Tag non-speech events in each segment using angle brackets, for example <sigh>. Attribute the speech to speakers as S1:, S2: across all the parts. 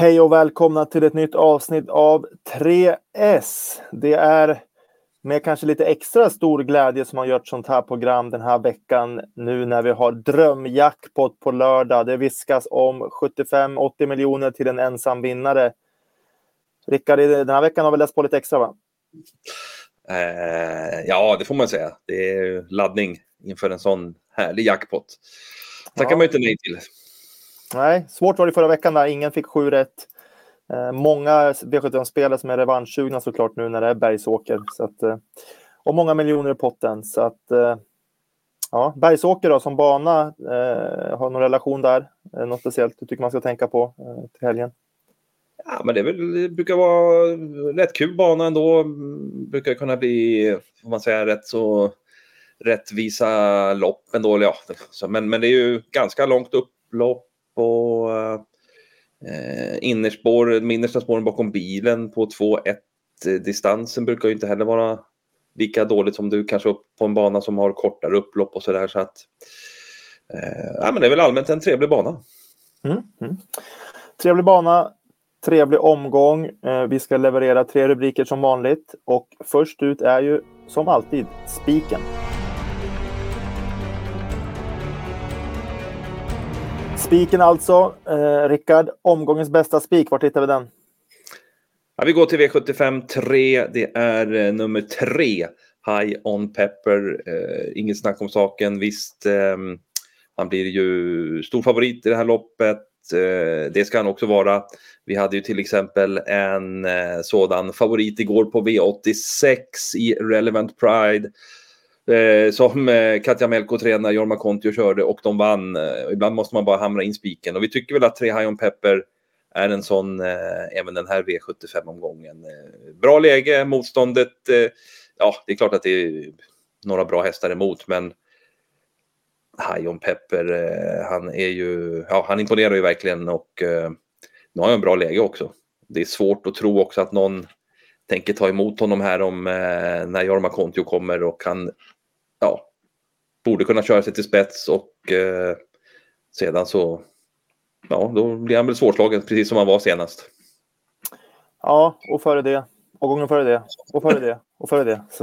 S1: Hej och välkomna till ett nytt avsnitt av 3S. Det är med kanske lite extra stor glädje som har gjort sånt här program den här veckan nu när vi har drömjackpot på lördag. Det viskas om 75-80 miljoner till en ensam vinnare. Rickard, den här veckan har vi läst på lite extra va?
S2: Eh, ja, det får man säga. Det är laddning inför en sån härlig jackpot. Tackar ja. man inte nej till.
S1: Nej, svårt var det förra veckan där ingen fick sju rätt. Eh, många V71-spelare som är revanschsugna såklart nu när det är Bergsåker. Så att, eh, och många miljoner i potten. Så att, eh, ja, Bergsåker då, som bana, eh, har någon relation där? Eh, något speciellt du tycker man ska tänka på eh, till helgen?
S2: Ja, men det, väl, det, brukar vara rätt kul bana ändå. Brukar kunna bli, får man säga, rätt så rättvisa lopp ändå. Ja. men, men det är ju ganska långt upplopp och eh, innerspår, innersta spåren bakom bilen på 2-1. Eh, distansen brukar ju inte heller vara lika dåligt som du kanske upp på en bana som har kortare upplopp och sådär. Så att, eh, ja, men det är väl allmänt en trevlig bana.
S1: Mm, mm. Trevlig bana, trevlig omgång. Eh, vi ska leverera tre rubriker som vanligt och först ut är ju som alltid spiken. Spiken alltså. Eh, Rickard, omgångens bästa spik. Var hittar vi den?
S2: Ja, vi går till V75 3. Det är eh, nummer 3. High on Pepper. Eh, inget snack om saken. Visst, eh, han blir ju stor favorit i det här loppet. Eh, det ska han också vara. Vi hade ju till exempel en eh, sådan favorit igår på V86 i Relevant Pride Eh, som eh, Katja Melko tränade, Jorma Kontio körde och de vann. Eh, ibland måste man bara hamra in spiken och vi tycker väl att tre High Pepper är en sån eh, även den här V75-omgången. Eh, bra läge, motståndet, eh, ja det är klart att det är några bra hästar emot men High On Pepper, eh, han är ju, ja han imponerar ju verkligen och eh, nu har han en bra läge också. Det är svårt att tro också att någon tänker ta emot honom här om eh, när Jorma Kontio kommer och han ja, borde kunna köra sig till spets och eh, sedan så ja, då blir han väl svårslagen precis som han var senast.
S1: Ja, och före det. Och gången före det. Och före det. Och före det. <laughs>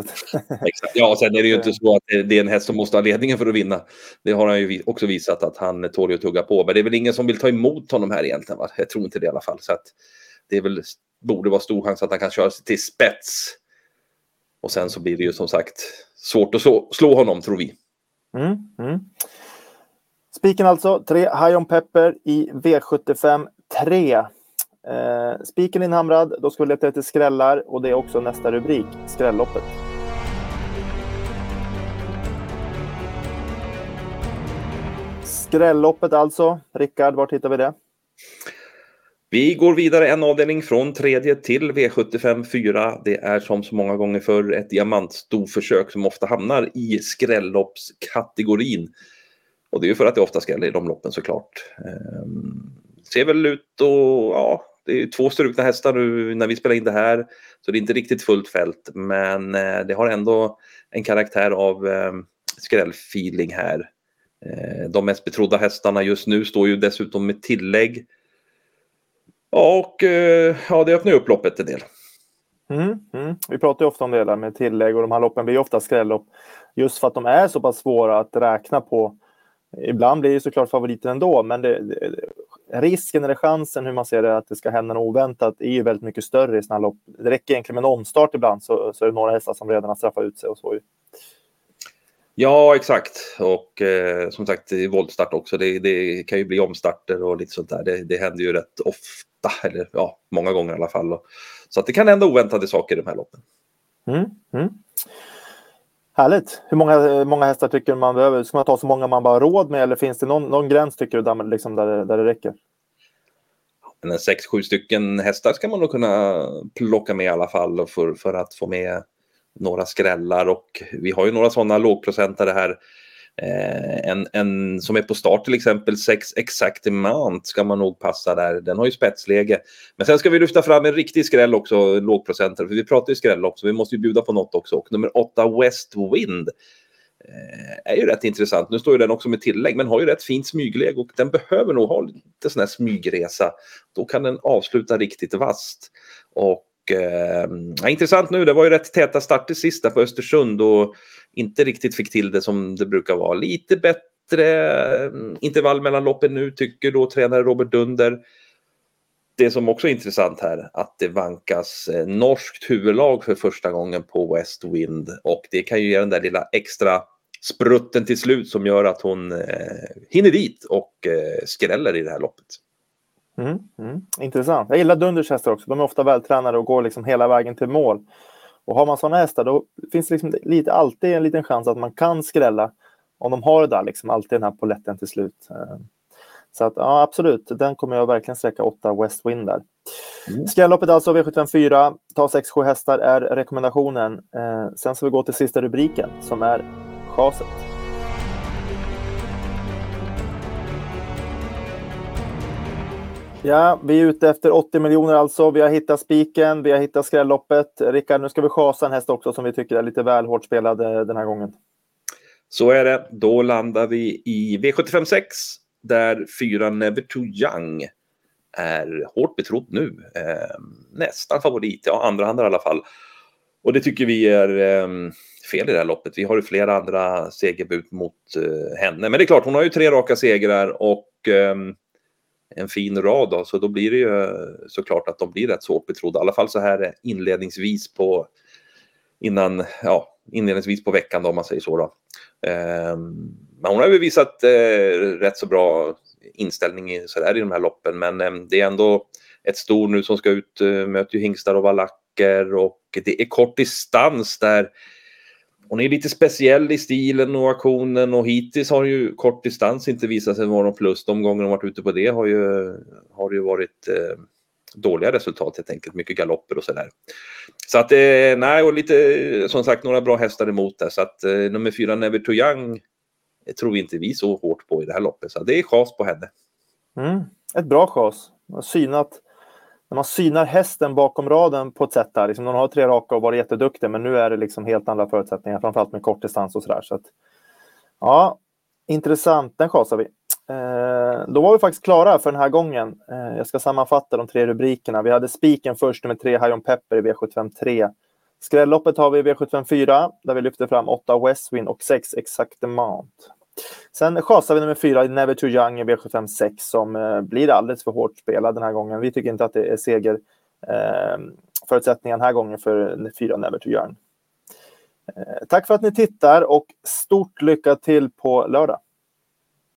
S2: Exakt. Ja, sen är det ju inte <laughs> så att det är en häst som måste ha ledningen för att vinna. Det har han ju också visat att han tål att tugga på. Men det är väl ingen som vill ta emot honom här egentligen. Va? Jag tror inte det i alla fall. Så att det är väl, borde vara stor chans att han kan köra sig till spets. Och sen så blir det ju som sagt svårt att slå, slå honom tror vi.
S1: Mm, mm. Spiken alltså, 3 High On Pepper i V75 3. Eh, spiken inhamrad, då ska vi leta efter skrällar och det är också nästa rubrik, skrälloppet. Skrälloppet alltså. Rickard, var hittar vi det?
S2: Vi går vidare en avdelning från tredje till V75 4. Det är som så många gånger förr ett diamantstorförsök som ofta hamnar i skrälloppskategorin. Och det är ju för att det ofta skräller i de loppen såklart. Ehm, ser väl ut och ja, det är två strukna hästar nu när vi spelar in det här. Så det är inte riktigt fullt fält, men eh, det har ändå en karaktär av eh, skrällfeeling här. Ehm, de mest betrodda hästarna just nu står ju dessutom med tillägg. Ja, Och eh, ja, det öppnar upp loppet en del.
S1: Mm, mm. Vi pratar ju ofta om det där med tillägg och de här loppen blir ofta skrällopp. Just för att de är så pass svåra att räkna på. Ibland blir det såklart favoriten ändå, men det, det, risken eller chansen hur man ser det att det ska hända något oväntat är ju väldigt mycket större i sådana lopp. Det räcker egentligen med en omstart ibland så, så är det några hästar som redan har straffat ut sig och så.
S2: Ja, exakt. Och eh, som sagt i voltstart också. Det, det, kan ju bli omstarter och lite sånt där. Det, det händer ju rätt ofta, eller ja, många gånger i alla fall. Så att det kan hända oväntade saker i de här loppen.
S1: Mm, mm. Härligt. Hur många, många hästar tycker man behöver? Ska man ta så många man bara har råd med eller finns det någon, någon gräns tycker du där, liksom, där, det, där det räcker?
S2: Men sex, sju stycken hästar ska man nog kunna plocka med i alla fall för, för att få med några skrällar och vi har ju några sådana lågprocentare här. Eh, en, en som är på start till exempel, 6 Exact Amount ska man nog passa där. Den har ju spetsläge. Men sen ska vi lyfta fram en riktig skräll också, lågprocentare, för vi pratar ju skräll också. Vi måste ju bjuda på något också. Och nummer 8 West Wind eh, är ju rätt intressant. Nu står ju den också med tillägg, men har ju rätt fint smygläge och den behöver nog ha lite sån här smygresa. Då kan den avsluta riktigt vasst. Och eh, intressant nu, det var ju rätt täta starter sist på Östersund och inte riktigt fick till det som det brukar vara. Lite bättre ehm, intervall mellan loppen nu tycker då tränare Robert Dunder. Det som också är intressant här, att det vankas eh, norskt huvudlag för första gången på West Wind och det kan ju ge den där lilla extra sprutten till slut som gör att hon eh, hinner dit och eh, skräller i det här loppet.
S1: Mm, mm, intressant. Jag gillar Dunders hästar också. De är ofta vältränade och går liksom hela vägen till mål. Och har man sådana hästar då finns det liksom lite, alltid en liten chans att man kan skrälla om de har det där, liksom alltid den här poletten till slut. Så att ja, absolut, den kommer jag verkligen sträcka 8 West Wind där. Mm. Skrälloppet alltså V754, ta 6-7 hästar är rekommendationen. Eh, sen ska vi gå till sista rubriken som är chaset. Ja, vi är ute efter 80 miljoner alltså. Vi har hittat spiken, vi har hittat skrälloppet. Rickard, nu ska vi chasa en häst också som vi tycker är lite väl hårt spelad eh, den här gången.
S2: Så är det. Då landar vi i V756 där fyra Never Too Young är hårt betrodd nu. Eh, nästan favorit, ja andra i alla fall. Och det tycker vi är eh, fel i det här loppet. Vi har ju flera andra segerbud mot eh, henne. Men det är klart, hon har ju tre raka segrar och ehm, en fin rad då, så då blir det ju eh, såklart att de blir rätt svårt betrodda. I alla fall så här eh, inledningsvis på innan, ja, inledningsvis på veckan då, om man säger så. Då. Ehm, men hon har ju visat eh, rätt så bra inställning i, så där, i de här loppen, men eh, det är ändå ett stor nu som ska ut, eh, möter ju hingstar och valacker och det är kort distans där hon är lite speciell i stilen och aktionen och hittills har ju kort distans inte visat sig vara någon plus. De gånger hon varit ute på det har ju, har ju varit eh, dåliga resultat helt enkelt. Mycket galopper och sådär. Så att, eh, nej, och lite som sagt några bra hästar emot där. Så att eh, nummer fyra Never Too Young eh, tror vi inte vi så hårt på i det här loppet. Så det är chas på henne.
S1: Mm, ett bra chas. Synat när man synar hästen bakom raden på ett sätt där, liksom, de har tre raka och varit jätteduktiga, men nu är det liksom helt andra förutsättningar, framförallt med kortdistans och sådär. Så att, ja, intressant, den chasar vi. Eh, då var vi faktiskt klara för den här gången. Eh, jag ska sammanfatta de tre rubrikerna. Vi hade spiken först, nummer tre, High On Pepper i V753. Skrälloppet har vi i V754, där vi lyfter fram 8 Westwind och 6 Exactement. Sen chasar vi nummer fyra, Never Too Young i V756 som eh, blir alldeles för hårt spelad den här gången. Vi tycker inte att det är seger eh, förutsättningen den här gången för fyra Never Too Young. Eh, tack för att ni tittar och stort lycka till på lördag.